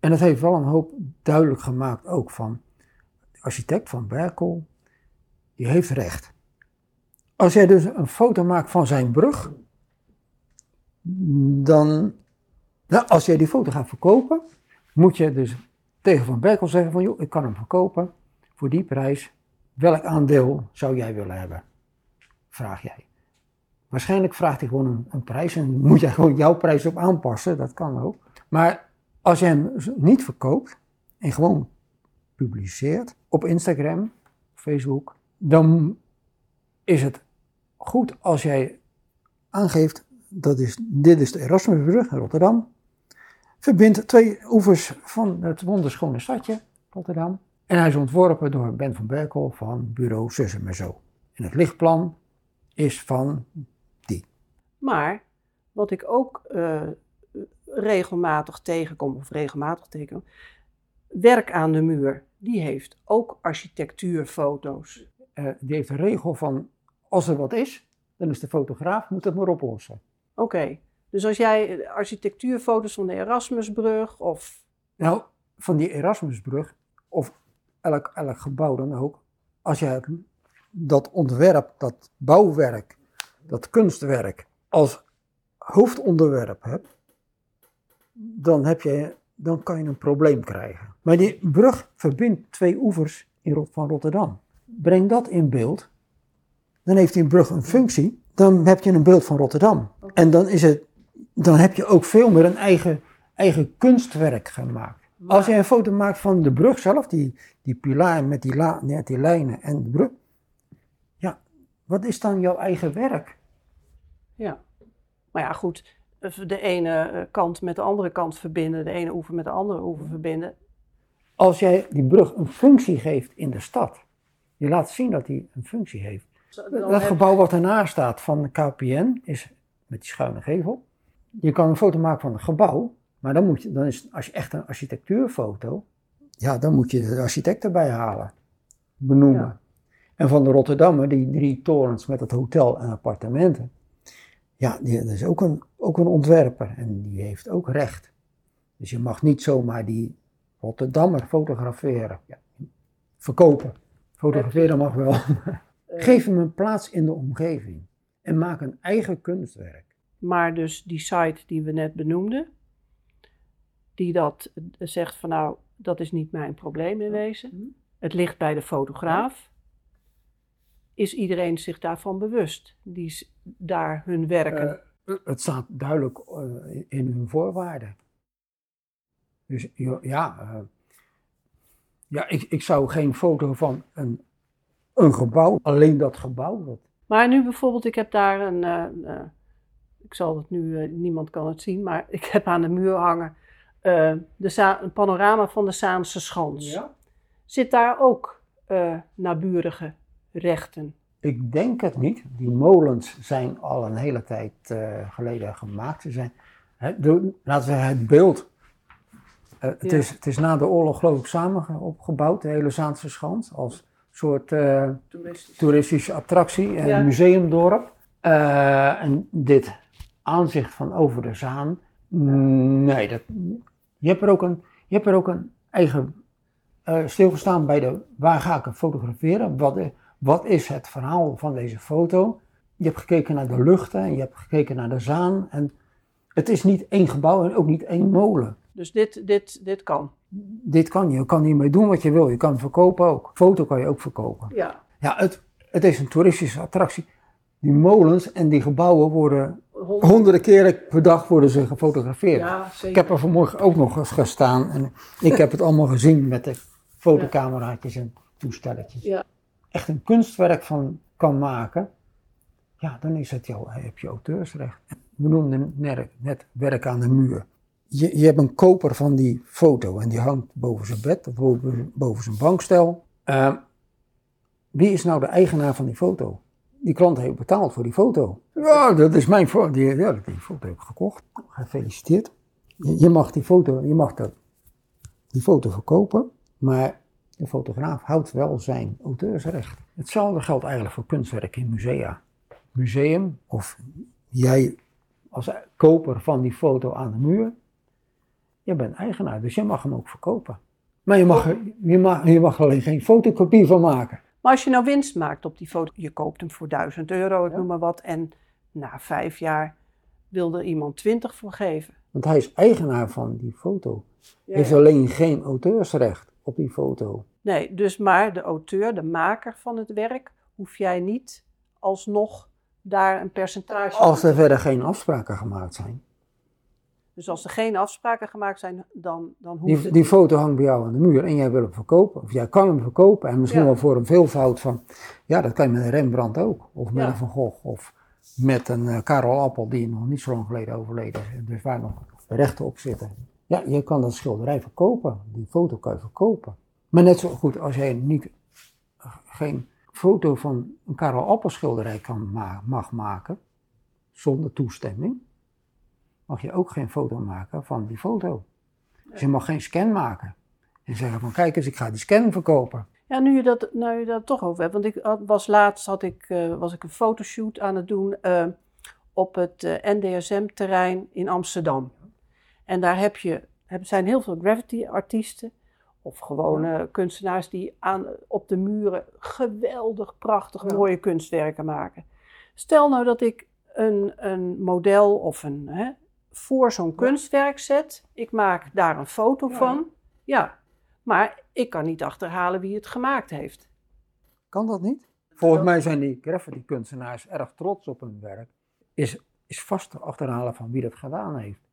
En dat heeft wel een hoop duidelijk gemaakt ook van de architect van Berkel, die heeft recht. Als jij dus een foto maakt van zijn brug, dan, nou, als jij die foto gaat verkopen, moet je dus tegen Van Berkel zeggen van, joh, ik kan hem verkopen voor die prijs. Welk aandeel zou jij willen hebben? Vraag jij. Waarschijnlijk vraagt hij gewoon een, een prijs en moet jij gewoon jouw prijs op aanpassen, dat kan ook. Maar als je hem niet verkoopt en gewoon publiceert op Instagram, Facebook, dan is het goed als jij aangeeft, dat is, dit is de Erasmusbrug in Rotterdam verbindt twee oevers van het wonderschone stadje Rotterdam. En hij is ontworpen door Ben van Berkel van bureau Sussem en Zo. En het lichtplan is van die.
Maar wat ik ook uh, regelmatig tegenkom, of regelmatig tegenkom, werk aan de muur, die heeft ook architectuurfoto's.
Uh, die heeft een regel van, als er wat is, dan is de fotograaf, moet het maar oplossen.
Oké. Dus als jij architectuurfoto's van de Erasmusbrug of...
Nou, van die Erasmusbrug, of elk, elk gebouw dan ook, als jij dat ontwerp, dat bouwwerk, dat kunstwerk als hoofdonderwerp hebt, dan, heb je, dan kan je een probleem krijgen. Maar die brug verbindt twee oevers in, van Rotterdam. Breng dat in beeld, dan heeft die brug een functie, dan heb je een beeld van Rotterdam. En dan is het dan heb je ook veel meer een eigen, eigen kunstwerk gemaakt. Als je een foto maakt van de brug zelf, die, die pilaar met die, la, met die lijnen en de brug. Wat is dan jouw eigen werk?
Ja, maar ja, goed. De ene eh, kant met de andere kant verbinden, de ene oever met de andere oever verbinden.
Als jij die brug een functie geeft in de stad, je laat zien dat die een functie heeft. dat gebouw wat ernaast staat van de KPN is met die schuine gevel je kan een foto maken van een gebouw, maar dan moet je, dan is, als je echt een architectuurfoto, ja, dan moet je de architect erbij halen, benoemen. En van de Rotterdammer, die drie torens met het hotel en appartementen, ja, die, dat is ook een, ook een ontwerper en die heeft ook recht. Dus je mag niet zomaar die Rotterdammer fotograferen, ja, verkopen. Fotograferen mag wel. Geef hem een plaats in de omgeving en maak een eigen kunstwerk.
Maar dus die site die we net benoemden, die dat zegt van nou, dat is niet mijn probleem in wezen. Het ligt bij de fotograaf. Is iedereen zich daarvan bewust, die daar hun werken?
Eh, het staat duidelijk eh, in hun voorwaarden. Dus ja, ja, eh, ja ik, ik zou geen foto van een, een gebouw, alleen dat gebouw. Dat,
Maar nu bijvoorbeeld, ik heb daar een, ik zal het nu, niemand kan het zien, maar ik heb aan de muur hangen de een panorama van de Zaanse Schans. Zit daar ook naburige rechten?
Ik denk het niet. Die molens zijn al een hele tijd eh, geleden gemaakt. Ze zijn, hè, de- laten we zeggen, het beeld. eh, het,
Ja.
is, het is na de oorlog geloof ik samen ge- opgebouwd, de hele Zaanse Schans. Als soort eh, toeristische attractie,
Ja.
museumdorp. En dit aanzicht van over de Zaan, nee, dat, je, hebt er ook een, je hebt er ook een eigen stilgestaan bij de, waar ga ik het fotograferen? Wat, wat is het verhaal van deze foto? Je hebt gekeken naar de luchten en je hebt gekeken naar de Zaan. En het is niet één gebouw en ook niet één molen.
Dus dit, dit, dit kan.
Dit kan je, je kan hiermee doen wat je wil. Je kan hem verkopen ook. Foto kan je ook verkopen.
Ja,
Ja, het, het is een toeristische attractie. Die molens en die gebouwen worden
honderd-
honderden keren per dag worden ze gefotografeerd.
ja
Ik
zeker.
heb er vanmorgen ook nog eens gestaan en ik heb het allemaal gezien met de fotocameraatjes en toestelletjes.
Ja.
Echt een kunstwerk van kan maken, ja, dan is het jouw, heb je auteursrecht. We noemden net, net werk aan de muur. Je, je hebt een koper van die foto en die hangt boven zijn bed of boven, boven zijn bankstel. Eh, wie is nou de eigenaar van die foto? Die klant heeft betaald voor die foto. Ja, dat is mijn foto. Die, ja, die foto heb ik gekocht. Gefeliciteerd. Je, je mag die foto, je mag dat, die foto verkopen, maar de fotograaf houdt wel zijn auteursrecht. Hetzelfde geldt eigenlijk voor kunstwerken in musea. Museum, of jij als koper van die foto aan de muur, je bent eigenaar, dus je mag hem ook verkopen. Maar je mag, je mag, je mag alleen geen fotocopie van maken.
Maar als je nou winst maakt op die foto, je koopt hem voor 1000 euro, ik
Ja.
noem maar wat, en na vijf jaar wil er iemand 20 voor geven.
Want hij is eigenaar van die foto.
Ja,
Heeft alleen geen auteursrecht op die foto.
Nee, dus maar de auteur, de maker van het werk, hoef jij niet alsnog daar een percentage van
Als er verder geen afspraken gemaakt zijn.
Dus als er geen afspraken gemaakt zijn, dan, dan hoeft
Die,
het
die foto hangt bij jou aan de muur en jij wil hem verkopen. Of jij kan hem verkopen en misschien
Ja.
wel voor een veelvoud van... Ja, dat kan je met een Rembrandt ook. Of met
Ja.
een Van Gogh. Of met een eh, Karel Appel die nog niet zo lang geleden overleden is. Dus waar nog rechten op zitten. Ja, je kan dat schilderij verkopen. Die foto kan je verkopen. Maar net zo goed als jij niet, geen foto van een Karel Appel schilderij kan ma- mag maken. Zonder toestemming. Mag je ook geen foto maken van die foto. Dus je mag geen scan maken. En zeggen van kijk eens, ik ga die scan verkopen.
Ja, nu je dat, nou je dat toch over hebt. Want ik was laatst had ik, eh, was ik een fotoshoot aan het doen eh, op het eh, NDSM-terrein in Amsterdam. En daar heb je, zijn heel veel graffiti-artiesten of gewone kunstenaars die aan, op de muren geweldig prachtig
Ja.
mooie kunstwerken maken. Stel nou dat ik een, een model of een, hè, voor zo'n kunstwerk zet. Ik maak daar een foto
Ja.
van. Ja, maar ik kan niet achterhalen wie het gemaakt heeft.
Kan dat niet? Volgens mij zijn die graffiti kunstenaars erg trots op hun werk. Is, is vast te achterhalen van wie dat gedaan heeft.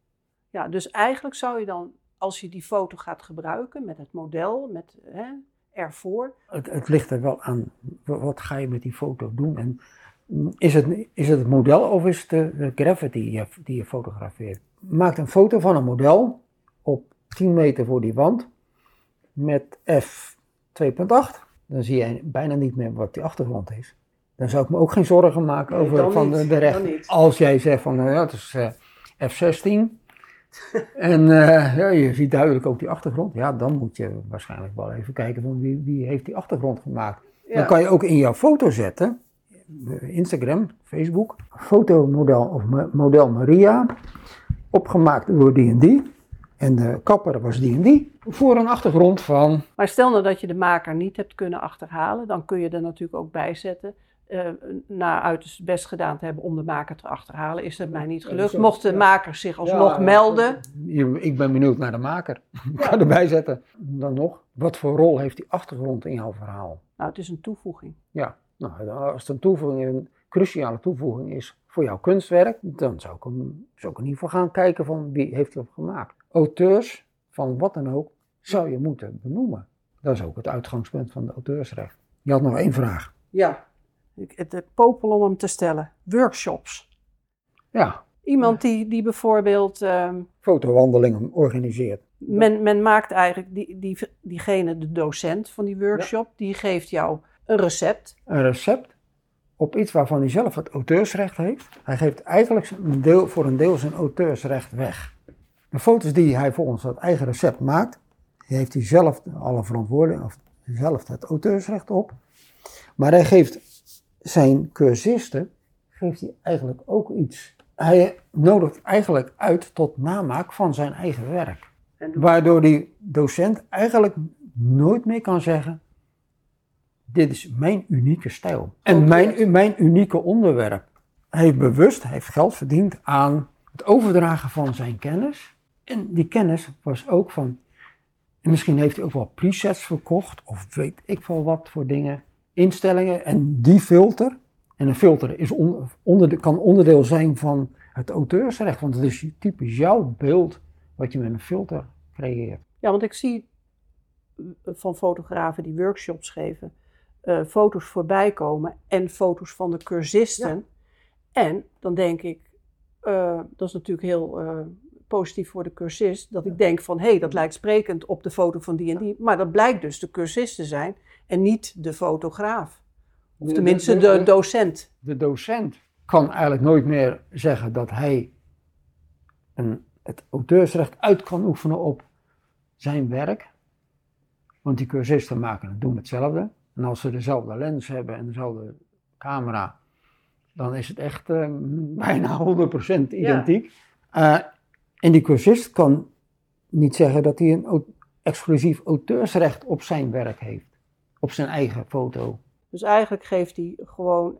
Ja, dus eigenlijk zou je dan, als je die foto gaat gebruiken met het model, met hè, ervoor.
Het, het ligt er wel aan, wa- wat ga je met die foto doen? En mm, is het, is het het model of is het de, de graffiti die je, die je fotografeert? Maak een foto van een model op 10 meter voor die wand met f2.8. Dan zie je bijna niet meer wat die achtergrond is. Dan zou ik me ook geen zorgen maken
Nee,
over van
niet,
de, de recht. Als jij zegt van nou ja, het is eh, f16. en eh, ja, je ziet duidelijk ook die achtergrond. Ja, dan moet je waarschijnlijk wel even kijken van wie, wie heeft die achtergrond gemaakt. Dan kan je ook in jouw foto zetten, eh, Instagram, Facebook, fotomodel of mo- model Maria, opgemaakt door die en die. En de kapper was die en die. Voor een achtergrond van,
Maar stel nou dat je de maker niet hebt kunnen achterhalen, dan kun je er natuurlijk ook bij zetten. Uh, na uiterst best gedaan te hebben om de maker te achterhalen, is het mij niet gelukt. Mocht de maker zich alsnog
Ja,
melden.
Ik ben benieuwd naar de maker. Ik ga erbij zetten. Dan nog, wat voor rol heeft die achtergrond in jouw verhaal?
Nou, het is een toevoeging.
Ja, nou, als het een toevoeging, een cruciale toevoeging is voor jouw kunstwerk, dan zou ik, hem, zou ik in ieder geval gaan kijken van wie heeft het gemaakt. Auteurs van wat dan ook zou je moeten benoemen. Dat is ook het uitgangspunt van de auteursrecht. Je had nog één vraag.
Ja. Het, popel om hem te stellen. Workshops.
Ja,
Iemand die, die bijvoorbeeld. ehm,
fotowandelingen organiseert.
men, men maakt eigenlijk die, die, diegene, de docent van die workshop, die geeft jou een recept.
Een recept op iets waarvan hij zelf het auteursrecht heeft. Hij geeft eigenlijk een deel, voor een deel zijn auteursrecht weg. De foto's die hij volgens dat eigen recept maakt, heeft hij zelf alle verantwoording, of zelf het auteursrecht op. Maar hij geeft zijn cursisten, geeft hij eigenlijk ook iets. Hij nodigt eigenlijk uit tot namaak van zijn eigen werk. Waardoor die docent eigenlijk nooit meer kan zeggen: Dit is mijn unieke stijl. En mijn, mijn unieke onderwerp. Hij heeft bewust, hij heeft geld verdiend aan het overdragen van zijn kennis. En die kennis was ook van. En misschien heeft hij ook wel presets verkocht, of weet ik veel wat voor dingen, instellingen. En die filter, en een filter is on- onder, kan onderdeel zijn van het auteursrecht, want het is typisch jouw beeld wat je met een filter creëert.
Ja, want ik zie eh, van fotografen die workshops geven, eh, foto's voorbij komen en foto's van de cursisten. En dan denk ik, eh, dat is natuurlijk heel positief voor de cursist, dat ik denk van hé, hey, dat lijkt sprekend op de foto van die en die. Maar dat blijkt dus de cursist te zijn en niet de fotograaf. Of tenminste
de- de-
de docent.
De docent kan eigenlijk nooit meer zeggen dat hij een, het auteursrecht uit kan oefenen op zijn werk. Want die cursisten maken het doen hetzelfde. En als ze dezelfde lens hebben en dezelfde camera, dan is het echt eh, bijna 100% identiek. Eh, en die cursist kan niet zeggen dat hij een exclusief auteursrecht op zijn werk heeft. Op zijn eigen foto.
Dus eigenlijk geeft hij gewoon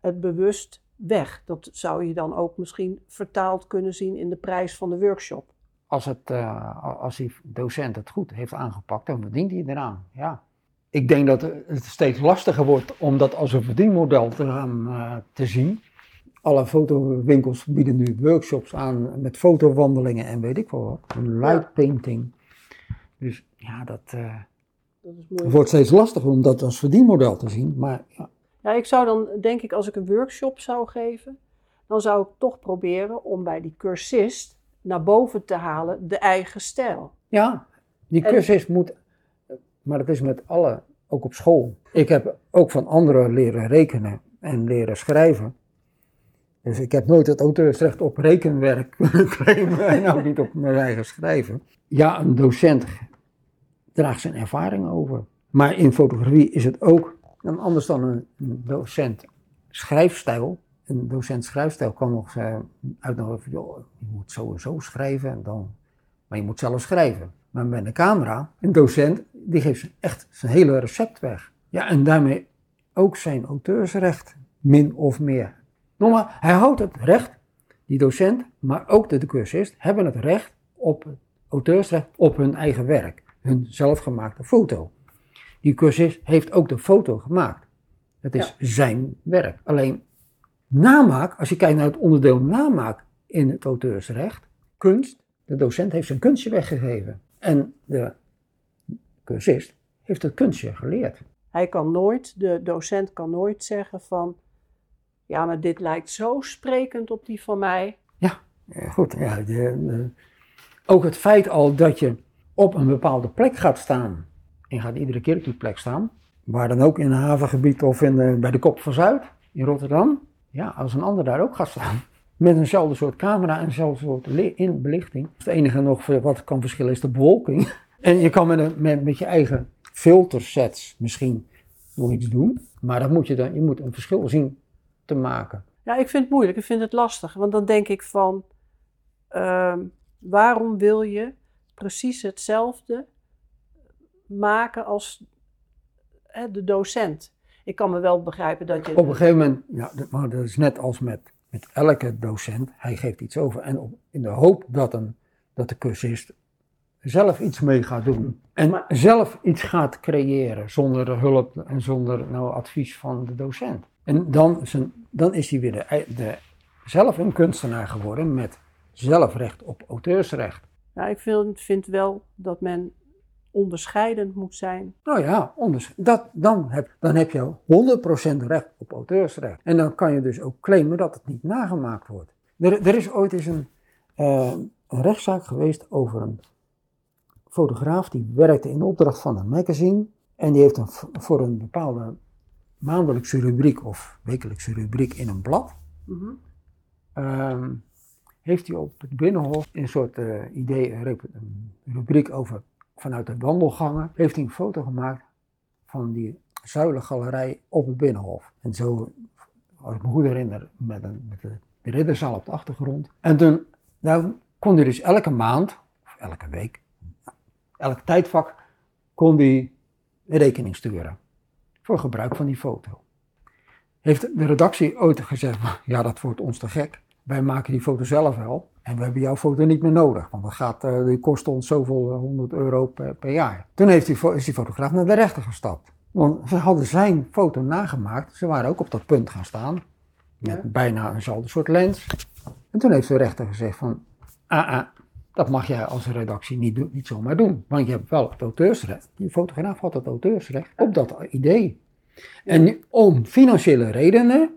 het bewust weg. Dat zou je dan ook misschien vertaald kunnen zien in de prijs van de workshop.
als, het, eh, als die docent het goed heeft aangepakt, dan verdient hij eraan. Ja. Ik denk dat het steeds lastiger wordt om dat als een verdienmodel te, gaan, eh, te zien. Alle fotowinkels bieden nu workshops aan met fotowandelingen en weet ik wel wat. Een light painting. Dus ja, dat eh,
Dat is moeilijk.
wordt steeds lastiger om dat als verdienmodel te zien. Maar ja,
Ja, ik zou dan, denk ik, als ik een workshop zou geven, dan zou ik toch proberen om bij die cursist naar boven te halen de eigen stijl.
Ja, die
En-
cursus moet, maar dat is met alle, ook op school. Ik heb ook van anderen leren rekenen en leren schrijven. Dus ik heb nooit het auteursrecht op rekenwerk kunnen claimen en ook niet op mijn eigen schrijven. Ja, een docent draagt zijn ervaring over. Maar in fotografie is het ook dan anders dan een docent schrijfstijl. Een docent schrijfstijl kan nog uitnodigen van, je moet zo en zo schrijven en dan maar je moet zelf schrijven. Maar met een camera, een docent, die geeft echt zijn hele recept weg. Ja, en daarmee ook zijn auteursrecht, min of meer. Nogmaals, hij houdt het recht, die docent, maar ook de, cursist, hebben het recht op auteursrecht op hun eigen werk. Hun zelfgemaakte foto. Die cursist heeft ook de foto gemaakt. Het is zijn werk. Alleen namaak, als je kijkt naar het onderdeel namaak in het auteursrecht, kunst, de docent heeft zijn kunstje weggegeven. En de cursist heeft het kunstje geleerd.
Hij kan nooit, de docent kan nooit zeggen van, ja, maar dit lijkt zo sprekend op die van mij.
Ja, goed. Ja, de, de- ook het feit al dat je op een bepaalde plek gaat staan. En gaat iedere keer op die plek staan. Waar dan ook in een havengebied of in bij de Kop van Zuid in Rotterdam. Ja, als een ander daar ook gaat staan. Met eenzelfde soort camera en eenzelfde soort li- in belichting. Het enige nog wat kan verschillen is de bewolking. En je kan met, met je eigen filtersets misschien nog iets doen. Maar dat moet je, dan, je moet een verschil zien te maken.
Ja, ik vind het moeilijk, ik vind het lastig. Want dan denk ik van, ehm, waarom wil je precies hetzelfde maken als hè, de docent? ik kan me wel begrijpen dat je...
Op een gegeven moment, ja, dat- maar dat is net als met, met elke docent, hij geeft iets over en op, in de hoop dat, een, dat de cursist zelf iets mee gaat doen. En
Maar-
zelf iets gaat creëren zonder de hulp en zonder nou, advies van de docent. En dan, is een- dan is hij weer de, de, zelf een kunstenaar geworden met zelfrecht op auteursrecht.
Nou, ik vind, vind wel dat men onderscheidend moet zijn.
Nou ja, onders- dat, dan, heb, dan heb je 100% recht op auteursrecht. En dan kan je dus ook claimen dat het niet nagemaakt wordt. Er, er is ooit eens een, eh, een rechtszaak geweest over een fotograaf die werkte in opdracht van een magazine. En die heeft een, voor een bepaalde maandelijkse rubriek of wekelijkse rubriek in een blad. Ehm, heeft hij op het Binnenhof een soort eh, idee, een rubriek over vanuit de wandelgangen, heeft hij een foto gemaakt van die zuilengalerij op het Binnenhof. En zo, als ik me goed herinner, met, een, met de, de ridderzaal op de achtergrond. En toen nou, kon hij dus elke maand, of elke week, elk tijdvak, kon hij een rekening sturen voor gebruik van die foto. Heeft de redactie ooit gezegd, ja dat wordt ons te gek. Wij maken die foto zelf wel en we hebben jouw foto niet meer nodig. Want dat gaat, eh, die kost ons zoveel eh, 100 euro per, per jaar. Toen heeft die, is die fotograaf naar de rechter gestapt. Want ze hadden zijn foto nagemaakt. Ze waren ook op dat punt gaan staan. Met
Ja.
bijna eenzelfde soort lens. En toen heeft de rechter gezegd van, ah, ah, dat mag jij als redactie niet, doen, niet zomaar doen. Want je hebt wel het auteursrecht. Die fotograaf had het auteursrecht op dat idee. En om financiële redenen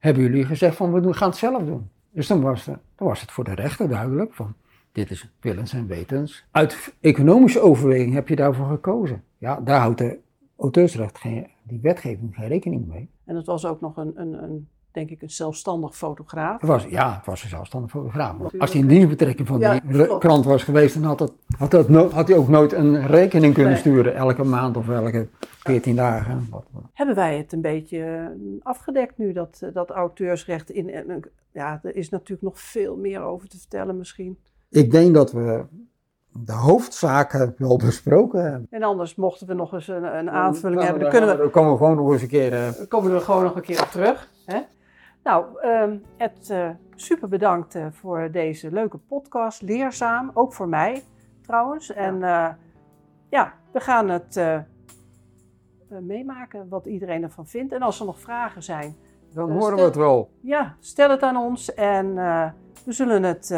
hebben jullie gezegd van we gaan het zelf doen. Dus dan was, was het voor de rechter duidelijk van dit is willens en wetens. Uit economische overweging heb je daarvoor gekozen. Ja, daar houdt de auteursrecht geen, die wetgeving geen rekening mee.
En het was ook nog een, een, een, denk ik, een zelfstandig fotograaf.
Het was, ja, het was een zelfstandig fotograaf. Als hij in dienstbetrekking van
Ja,
die krant was geweest, dan had, het, had, dat no- had hij ook nooit een rekening kunnen
Nee.
sturen. Elke maand of elke 14 dagen.
Hebben wij het een beetje eh, afgedekt nu, dat, eh, dat auteursrecht? In, en, ja, er is natuurlijk nog veel meer over te vertellen misschien.
Ik denk dat we de hoofdzaken wel besproken hebben.
En anders mochten we nog eens een, een aanvulling hebben, dan, kunnen we,
Dan komen we gewoon nog eens een keer... eh,
dan komen we er gewoon nog een keer op terug. Hè? Nou, ehm Ed, eh, super bedankt eh, voor deze leuke podcast. Leerzaam, ook voor mij trouwens. En eh, ja, we gaan het meemaken wat iedereen ervan vindt. En als er nog vragen zijn,
dan horen we het wel.
ja, stel het aan ons en we zullen het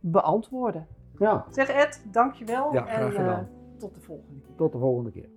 beantwoorden.
Ja,
Zeg Ed, dankjewel
Ja, graag
en
gedaan.
tot de volgende keer.
tot de volgende keer.